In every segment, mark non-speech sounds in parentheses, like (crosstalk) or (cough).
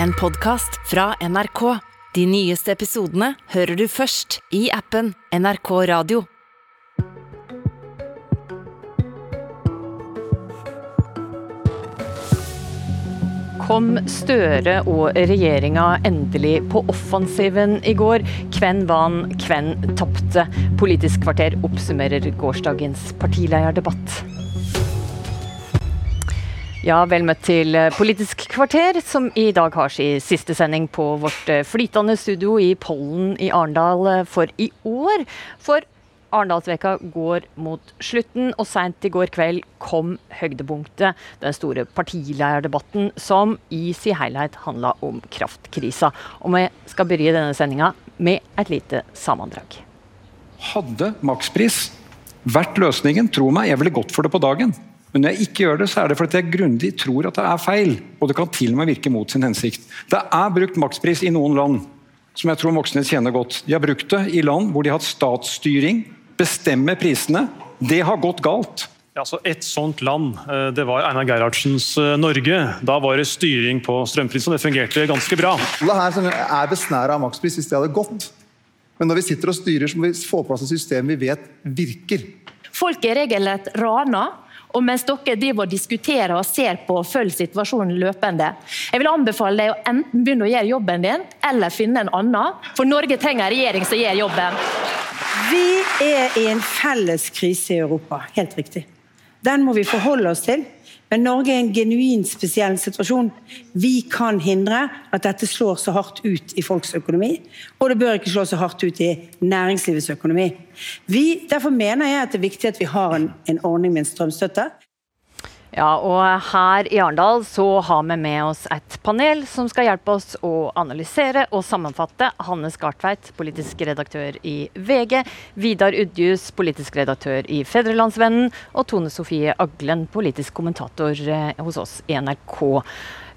en podkast fra NRK. De nyeste episodene hører du først i appen NRK Radio. Kom Støre og regjeringa endelig på offensiven i går? Hvem vant, hvem tapte? Politisk kvarter oppsummerer gårsdagens partilederdebatt. Ja, vel møtt til Politisk kvarter, som i dag har sin siste sending på vårt flytende studio i Pollen i Arendal for i år. For Arendalsveka går mot slutten, og seint i går kveld kom høydepunktet, den store partileierdebatten som i sin helhet handla om kraftkrisa. Og vi skal begynne denne sendinga med et lite sammendrag. Hadde makspris vært løsningen, tro meg, jeg ville gått for det på dagen. Men når jeg ikke gjør det, så er det fordi jeg grundig tror at det er feil. Og det kan til og med virke mot sin hensikt. Det er brukt makspris i noen land som jeg tror Moxnes kjenner godt. De har brukt det i land hvor de har hatt statsstyring, bestemmer prisene. Det har gått galt. Ja, så Et sånt land det var Einar Gerhardsens Norge. Da var det styring på strømprisen, og det fungerte ganske bra. Det her er besnæra av makspris hvis det hadde gått. Men når vi sitter og styrer, så må vi få på plass et system vi vet virker. Folk er regelrett rana. Og mens dere driver og diskuterer og ser på og følger situasjonen løpende. Jeg vil anbefale deg å enten begynne å gjøre jobben din, eller finne en annen. For Norge trenger en regjering som gjør jobben. Vi er i en felles krise i Europa, helt riktig. Den må vi forholde oss til. Men Norge er i en genuint spesiell situasjon. Vi kan hindre at dette slår så hardt ut i folks økonomi, og det bør ikke slå så hardt ut i næringslivets økonomi. Vi, derfor mener jeg at det er viktig at vi har en, en ordning med en strømstøtte. Ja, og her i Arendal så har vi med oss et panel som skal hjelpe oss å analysere og sammenfatte. Hanne Skartveit, politisk redaktør i VG. Vidar Udjus, politisk redaktør i Fedrelandsvennen. Og Tone Sofie Aglen, politisk kommentator hos oss i NRK.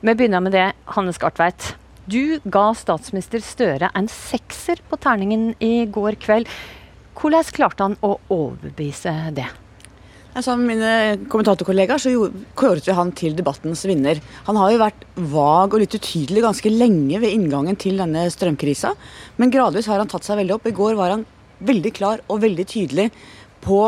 Vi begynner med det, Hanne Skartveit. Du ga statsminister Støre en sekser på terningen i går kveld. Hvordan klarte han å overbevise det? Sammen med mine kommentatorkollegaer så kåret vi han til debattens vinner. Han har jo vært vag og litt utydelig ganske lenge ved inngangen til denne strømkrisa, men gradvis har han tatt seg veldig opp. I går var han veldig klar og veldig tydelig på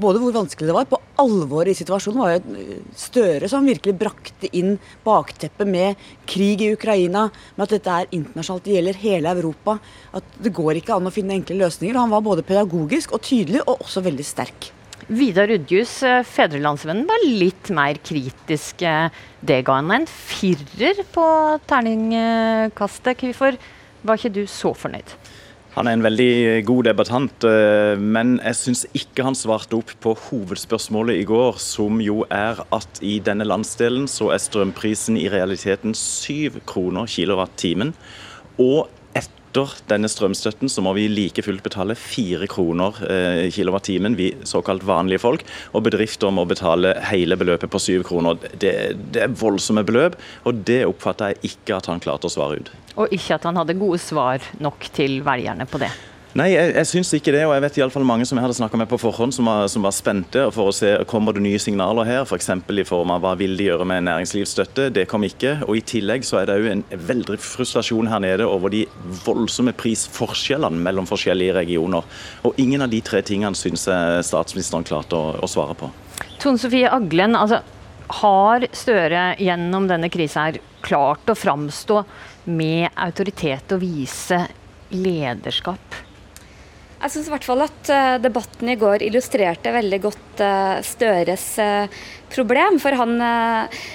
både hvor vanskelig det var, på alvoret i situasjonen. Var jo Støre som virkelig brakte inn bakteppet med krig i Ukraina, med at dette er internasjonalt, det gjelder hele Europa. At det går ikke an å finne enkle løsninger. Han var både pedagogisk og tydelig, og også veldig sterk. Vidar Udjus, Fedrelandsvennen, var litt mer kritisk. Det ga han en firer på terningkastet. Hvorfor var ikke du så fornøyd? Han er en veldig god debattant, men jeg syns ikke han svarte opp på hovedspørsmålet i går, som jo er at i denne landsdelen så er strømprisen i realiteten syv kroner kilowattimen. Og etter denne strømstøtten så må vi like fullt betale fire kroner eh, kilowattimen, vi såkalt vanlige folk. Og bedrifter må betale hele beløpet på syv kroner. Det, det, er voldsomme beløp, og det oppfatter jeg ikke at han klarte å svare ut. Og ikke at han hadde gode svar nok til velgerne på det? Nei, jeg, jeg syns ikke det. Og jeg vet i alle fall mange som jeg hadde snakka med på forhånd, som var, som var, spente for å se kommer det nye signaler her. F.eks. i form av hva vil de gjøre med næringslivsstøtte. Det kom ikke. Og i tillegg så er det òg en veldig frustrasjon her nede over de voldsomme prisforskjellene mellom forskjellige regioner. Og ingen av de tre tingene syns jeg statsministeren klarte å, å svare på. Tone Sofie Aglen, altså har Støre gjennom denne krisa her klart å framstå med autoritet og vise lederskap? Jeg syns i hvert fall at debatten i går illustrerte veldig godt Støres problem. For han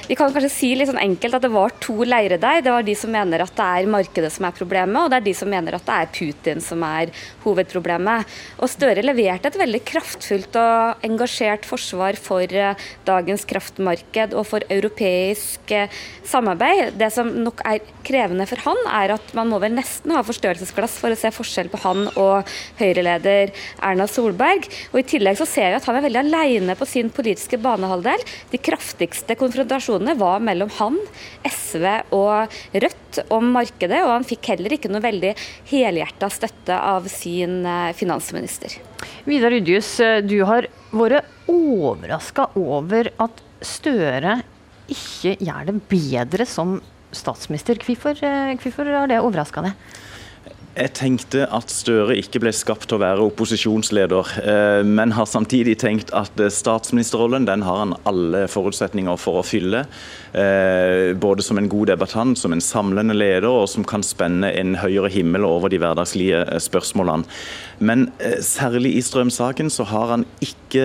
Vi kan kanskje si litt sånn enkelt at det var to leirer der. Det var de som mener at det er markedet som er problemet, og det er de som mener at det er Putin som er hovedproblemet. Og Støre leverte et veldig kraftfullt og engasjert forsvar for dagens kraftmarked og for europeisk samarbeid. Det som nok er krevende for han, er at man må vel nesten ha forstørrelsesglass for å se forskjell på han og Høyre-leder Erna Solberg. Og I tillegg så ser vi at han er veldig alene på sin politiske banehalvdel. De kraftigste konfrontasjonene var mellom han, SV og Rødt om markedet, og han fikk heller ikke noe veldig helhjerta støtte av sin finansminister. Vidar Udjus, du har vært overraska over at Støre ikke gjør det bedre som statsminister. Hvorfor, eh, har det overraska deg? Jeg tenkte at Støre ikke ble skapt til å være opposisjonsleder, eh, men har samtidig tenkt at eh, statsministerrollen den har han alle forutsetninger for å fylle. Eh, både som en god debattant, som en samlende leder, og som kan spenne en høyere himmel over de hverdagslige spørsmålene. Men særlig i strømsaken så har han ikke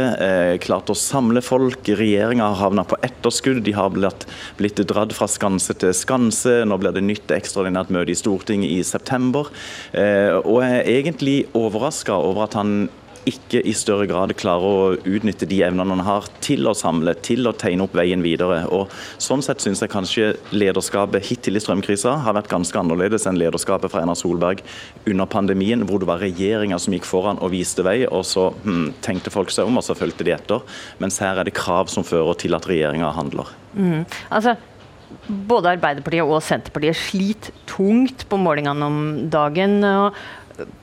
klart å samle folk. Regjeringa har havna på etterskudd. De har blitt, dratt fra skanse til skanse. Nå blir det nytt ekstraordinært møte i Stortinget i september. Eh, og jeg er egentlig overraska over at han ikke i større grad klarer å utnytte de evnene han har til å samle, til å tegne opp veien videre. Og Sånn sett syns jeg kanskje lederskapet hittil i strømkrisa har vært ganske annerledes enn lederskapet fra Erna Solberg under pandemien, hvor det var regjeringa som gikk foran og viste vei, og så hmm, tenkte folk seg om, og så fulgte de etter. Mens her er det krav som fører til at regjeringa handler. Mm. Altså, både Arbeiderpartiet og Senterpartiet sliter tungt på målingene om dagen.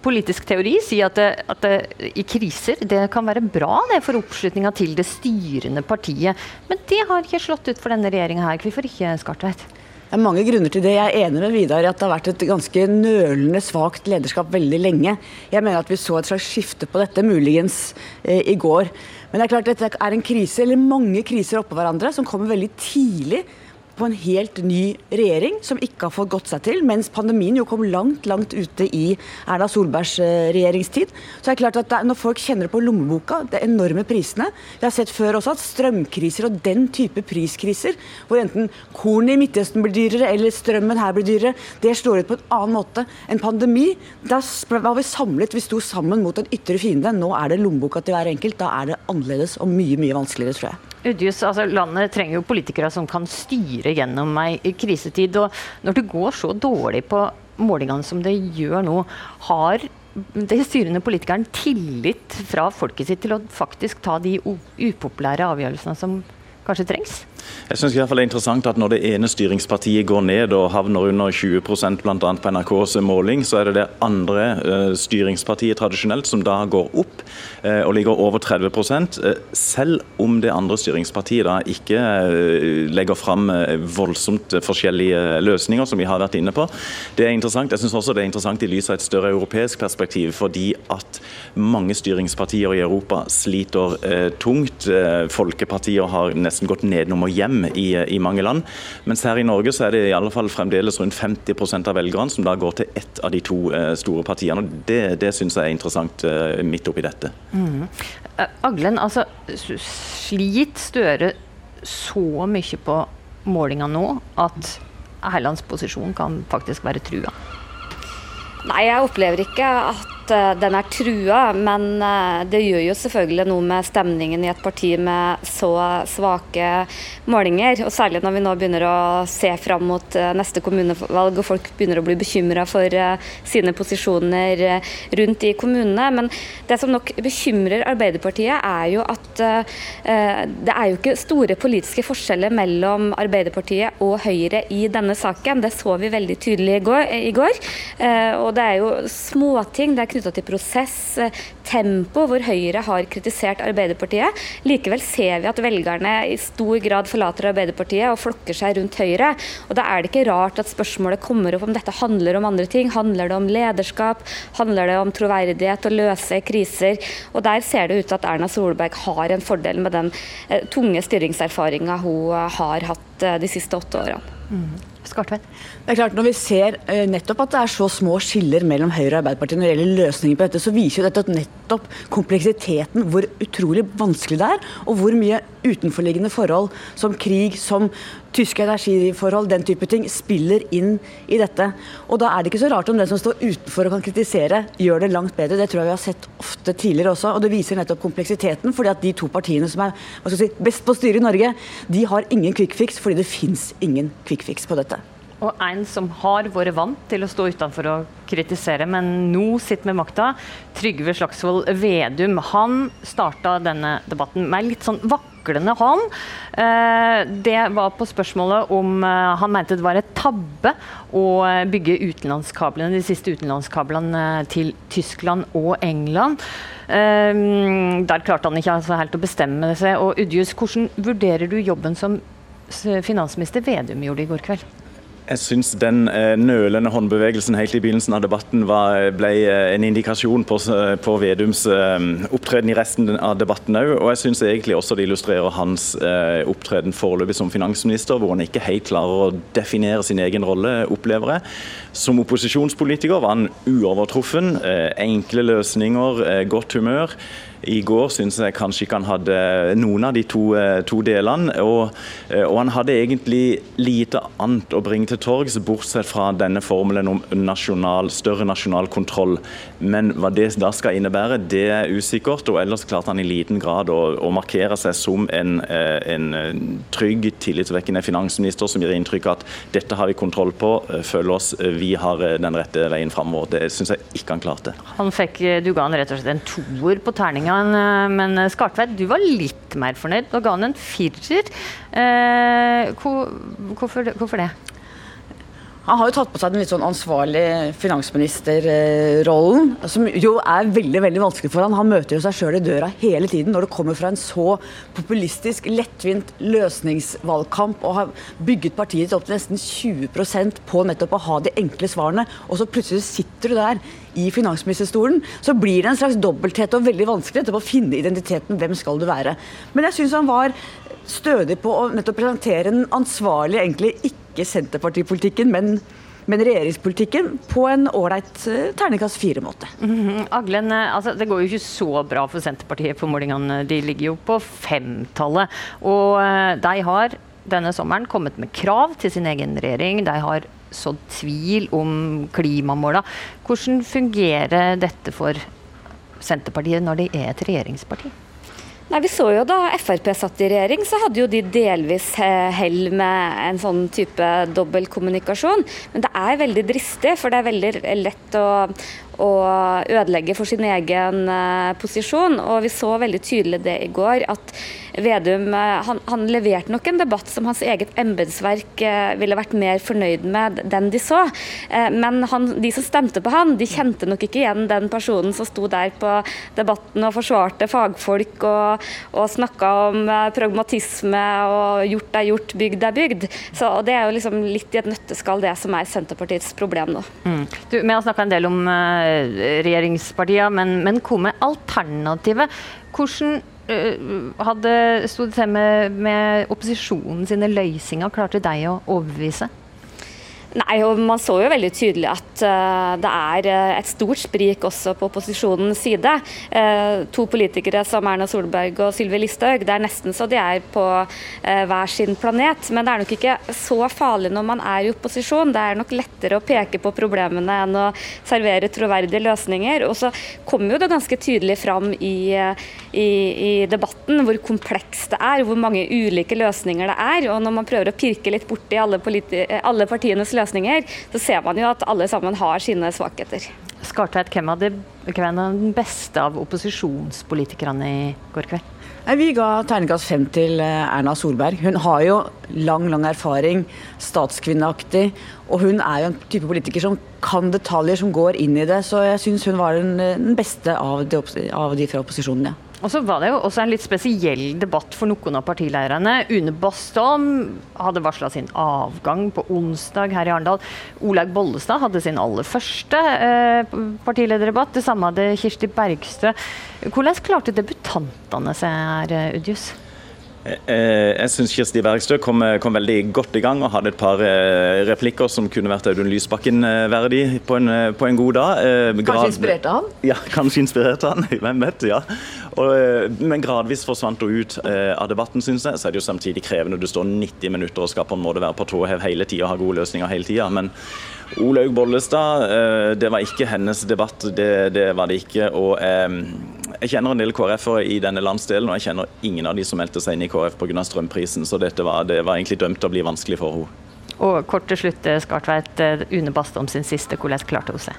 Politisk teori sier at, det, at det, i kriser det kan være bra det for oppslutninga til det styrende partiet. Men det har ikke slått ut for denne regjeringa her. Hvorfor ikke, Skartveit? Det er mange grunner til det. Jeg er enig med Vidar i at det har vært et ganske nølende svakt lederskap veldig lenge. Jeg mener at vi så et slags skifte på dette, muligens eh, i går. Men det er klart dette er en krise, eller mange kriser oppå hverandre, som kommer veldig tidlig på en helt ny regjering som ikke har fått gått seg til, mens pandemien jo kom langt, langt ute i Erna Solbergs eh, regjeringstid. Så det er klart at Når folk kjenner på lommeboka, de enorme prisene Vi har sett før også at strømkriser og den type priskriser, hvor enten kornet i Midtøsten blir dyrere eller strømmen her blir dyrere, det slår ut på en annen måte enn pandemi. Da var vi samlet, vi sto sammen mot en ytre fiende. Nå er det lommeboka til hver enkelt. Da er det annerledes og mye, mye vanskeligere, tror jeg. Udjus, altså Landet trenger jo politikere som kan styre gjennom ei krisetid. og Når det går så dårlig på målingene som det gjør nå, har de styrende politikeren tillit fra folket sitt til å faktisk ta de upopulære avgjørelsene som kanskje trengs? Jeg fall det er interessant at Når det ene styringspartiet går ned og havner under 20% bl.a. på NRKs måling, så er det det andre uh, styringspartiet tradisjonelt som da går opp uh, og ligger over 30 uh, Selv om det andre styringspartiet da ikke legger fram voldsomt forskjellige løsninger, som vi har vært inne på. Det er interessant. Jeg synes også det er interessant i lys av et større europeisk perspektiv, fordi at mange styringspartier i Europa sliter tungt. Folkepartier har nesten gått nedenom og hjem i, i, mange land. Mens her i Norge så er det i alle fall fremdeles rundt 50% av velgerne som da går til ett av de to uh, store partiene. og Det, det syns jeg er interessant uh, midt oppi dette. Mm. Aglen, altså slit Støre så mye på målinga nå at Herlands posisjon kan faktisk være trua? Nei, jeg opplever ikke at Eh, den er trua, men eh, det gjør jo selvfølgelig noe med stemningen i et parti med så svake målinger. Og særlig når vi nå begynner å se fram mot eh, neste kommunevalg og folk begynner å bli bekymra for sine posisjoner rundt i kommunene. Men det som nok bekymrer Arbeiderpartiet, er jo at det er jo ikke store politiske forskjeller mellom Arbeiderpartiet og Høyre i denne saken. Det så vi veldig tydelig i går. Og det er jo småting. det er knytta til prosess, tempo, hvor Høyre har kritisert Arbeiderpartiet. Likevel ser vi at velgerne i stor grad forlater Arbeiderpartiet og flokker seg rundt Høyre. Og Da er det ikke rart at spørsmålet kommer opp om dette handler om andre ting. Handler det om lederskap? Handler det om troverdighet og løse kriser? Og Der ser det ut til at Erna Solberg har en fordel med den eh, tunge styringserfaringa hun har hatt eh, de siste åtte årene. Mm. Skartvedt? Det er klart, Når vi ser eh, nettopp at det er så små skiller mellom Høyre og Arbeiderpartiet når det gjelder løsninger på dette, så viser jo dette nettopp kompleksiteten, hvor utrolig vanskelig det er, og hvor mye utenforliggende forhold som krig, som tyske energiforhold, den type ting, spiller inn i dette. Og Da er det ikke så rart om den som står utenfor og kan kritisere, gjør det langt bedre. Det tror jeg vi har sett ofte tidligere også. og Det viser nettopp kompleksiteten. fordi at de to partiene som er si, best på å styre i Norge, de har ingen quick fix fordi det fins ingen quick fix på dette. Og en som har vært vant til å stå utenfor og kritisere, men nå sitter med makta, Trygve Slagsvold Vedum. Han starta denne debatten med litt sånn vaklende hånd. Eh, det var på spørsmålet om eh, han mente det var et tabbe å bygge utenlandskablene, de siste utenlandskablene til Tyskland og England. Eh, der klarte han ikke altså helt å bestemme seg. Og Udjus, hvordan vurderer du jobben som finansminister Vedum gjorde i går kveld? Jeg syns den eh, nølende håndbevegelsen helt i begynnelsen av debatten var, ble eh, en indikasjon på, på Vedums eh, opptreden i resten av debatten òg. Og jeg syns egentlig også det illustrerer hans opptreden foreløpig som finansminister, hvor han ikke helt klarer å definere sin egen rolle, opplever jeg. Som opposisjonspolitiker var han uovertruffen. Enkle løsninger, godt humør. I går syns jeg kanskje ikke han hadde noen av de to, eh, to delene. Og, eh, og, han hadde egentlig lite annet å bringe til torgs, bortsett fra denne formelen om nasjonal, større nasjonal kontroll. Men hva det da skal innebære, det er usikkert. Og ellers klarte han i liten grad å, å markere seg som en, eh, en trygg, tillitsvekkende finansminister som gir inntrykk av at dette har vi kontroll på, følg oss, vi har den rette veien framover. Det syns jeg ikke han klarte. Han fikk, Du ga han rett og slett en toer på terninga men, men Skartveit, du var litt mer fornøyd og ga han en firer. Eh, hvorfor, hvorfor det? Han har jo tatt på seg den litt sånn ansvarlig finansministerrollen, som jo er veldig veldig vanskelig for han. Han møter jo seg sjøl i døra hele tiden når det kommer fra en så populistisk, lettvint løsningsvalgkamp og har bygget partiet opp til nesten 20% på nettopp å ha de enkle svarene, og så plutselig sitter du der i finansministerstolen, så blir det en slags dobbelthet og veldig vanskelig å finne identiteten. Hvem skal du være? Men jeg syns han var stødig på å nettopp presentere den ansvarlige, egentlig ikke ikke Senterpartipolitikken, men men regjeringspolitikken på en ålreit uh, terningkast fire-måte. Mm -hmm. Aglen, eh, altså, det går jo ikke så bra for Senterpartiet på målingene. De ligger jo på femtallet. Og uh, de har denne sommeren kommet med krav til sin egen regjering. De har sådd tvil om klimamåla. Hvordan fungerer dette for Senterpartiet når de er et regjeringsparti? Nei, Vi så jo da Frp satt i regjering, så hadde jo de delvis hell med en sånn type dobbeltkommunikasjon. Men det er veldig dristig, for det er veldig lett å, å ødelegge for sin egen uh, posisjon. Og vi så veldig tydelig det i går, at Vedum uh, han, han, leverte nok en debatt som hans eget embetsverk uh, ville vært mer fornøyd med den de så. men han, de som stemte på han, de kjente nok ikke igjen den personen som sto der på debatten og forsvarte fagfolk og og snakka om eh, pragmatisme og gjort er gjort, bygd er bygd. Så Det er jo liksom litt i et nøtteskall det som er Senterpartiets problem nå. Mm. Du, vi har snakka en del om uh, regjeringspartiene, men, men hva med alternativet? Hvordan hadde sto det til med, med opposisjonen sine løsninger? Klarte de å overbevise? Nei, og Man så jo veldig tydelig at uh, det er uh, et stort sprik også på opposisjonens side. Uh, to politikere som Erna Solberg og Sylvi Listhaug, det er nesten så de er på hver sin planet. Men det er nok ikke så farlig når man er i opposisjon. Det er nok lettere å peke på problemene enn å servere troverdige løsninger. Og så kommer jo det ganske tydelig fram i, i, i debatten hvor komplekst det er, hvor mange ulike løsninger det er. Og når man prøver å pirke litt borti alle, alle partienes løsninger, så ser man jo at alle sammen har sine svakheter. Skartveit, hvem av er den beste av opposisjonspolitikerne i går kveld? Vi ga terningkast fem til eh, Erna Solberg. Hun har jo lang lang erfaring, statskvinneaktig. Og hun er jo en type politiker som kan detaljer, som går inn i det. Så jeg syns hun var den, den beste av de, av de fra opposisjonen, ja. Og så var det jo også en litt spesiell debatt for noen av partileirene. Une Bastholm hadde varsla sin avgang på onsdag her i Arendal. Olaug Bollestad hadde sin aller første eh, partilederdebatt. Det samme hadde Kirsti Bergstø. Hvordan klarte debutantene seg her, Udjus? Eh, jeg syns Kirsti Bergstø kom, kom, veldig godt i gang og hadde et par eh, replikker som kunne vært Audun Lysbakken eh, verdig på en, på en god dag. Kanskje inspirerte han? Ja, (laughs) kanskje inspirerte han. (laughs) Hvem vet. ja. Og, men gradvis forsvant hun ut av debatten, syns jeg. Så er det jo samtidig krevende. Du står 90 minutter og skal på en måte være på tå hev hele tida og ha gode løsninger hele tida. Men Olaug Bollestad, det var ikke hennes debatt. Det, det var det ikke. og jeg kjenner en del KrF-ere i denne landsdelen, og jeg kjenner ingen av de som meldte seg inn i KrF pga. strømprisen. Så dette var, det var egentlig dømt til å bli vanskelig for henne. Og kort til slutt, eh, Skartveit. Eh, Une Bastholm sin siste, hvordan klarte hun seg?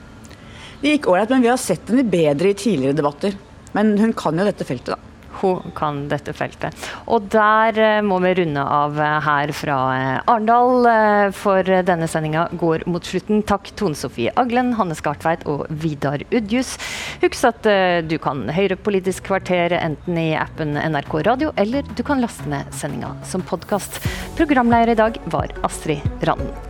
Det gikk ålreit, men vi har sett henne bedre i tidligere debatter. Men hun kan jo dette feltet, da hun kan dette feltet. Og der eh, må vi runde av eh, her fra eh, Arendal, for denne sendinga går mot slutten. Takk Tone Sofie Aglen, Hanne Skartveit og Vidar Udjus. Husk at du kan høre Politisk kvarter enten i appen NRK Radio, eller du kan laste ned sendinga som podkast. Programleder i dag var Astrid Randen.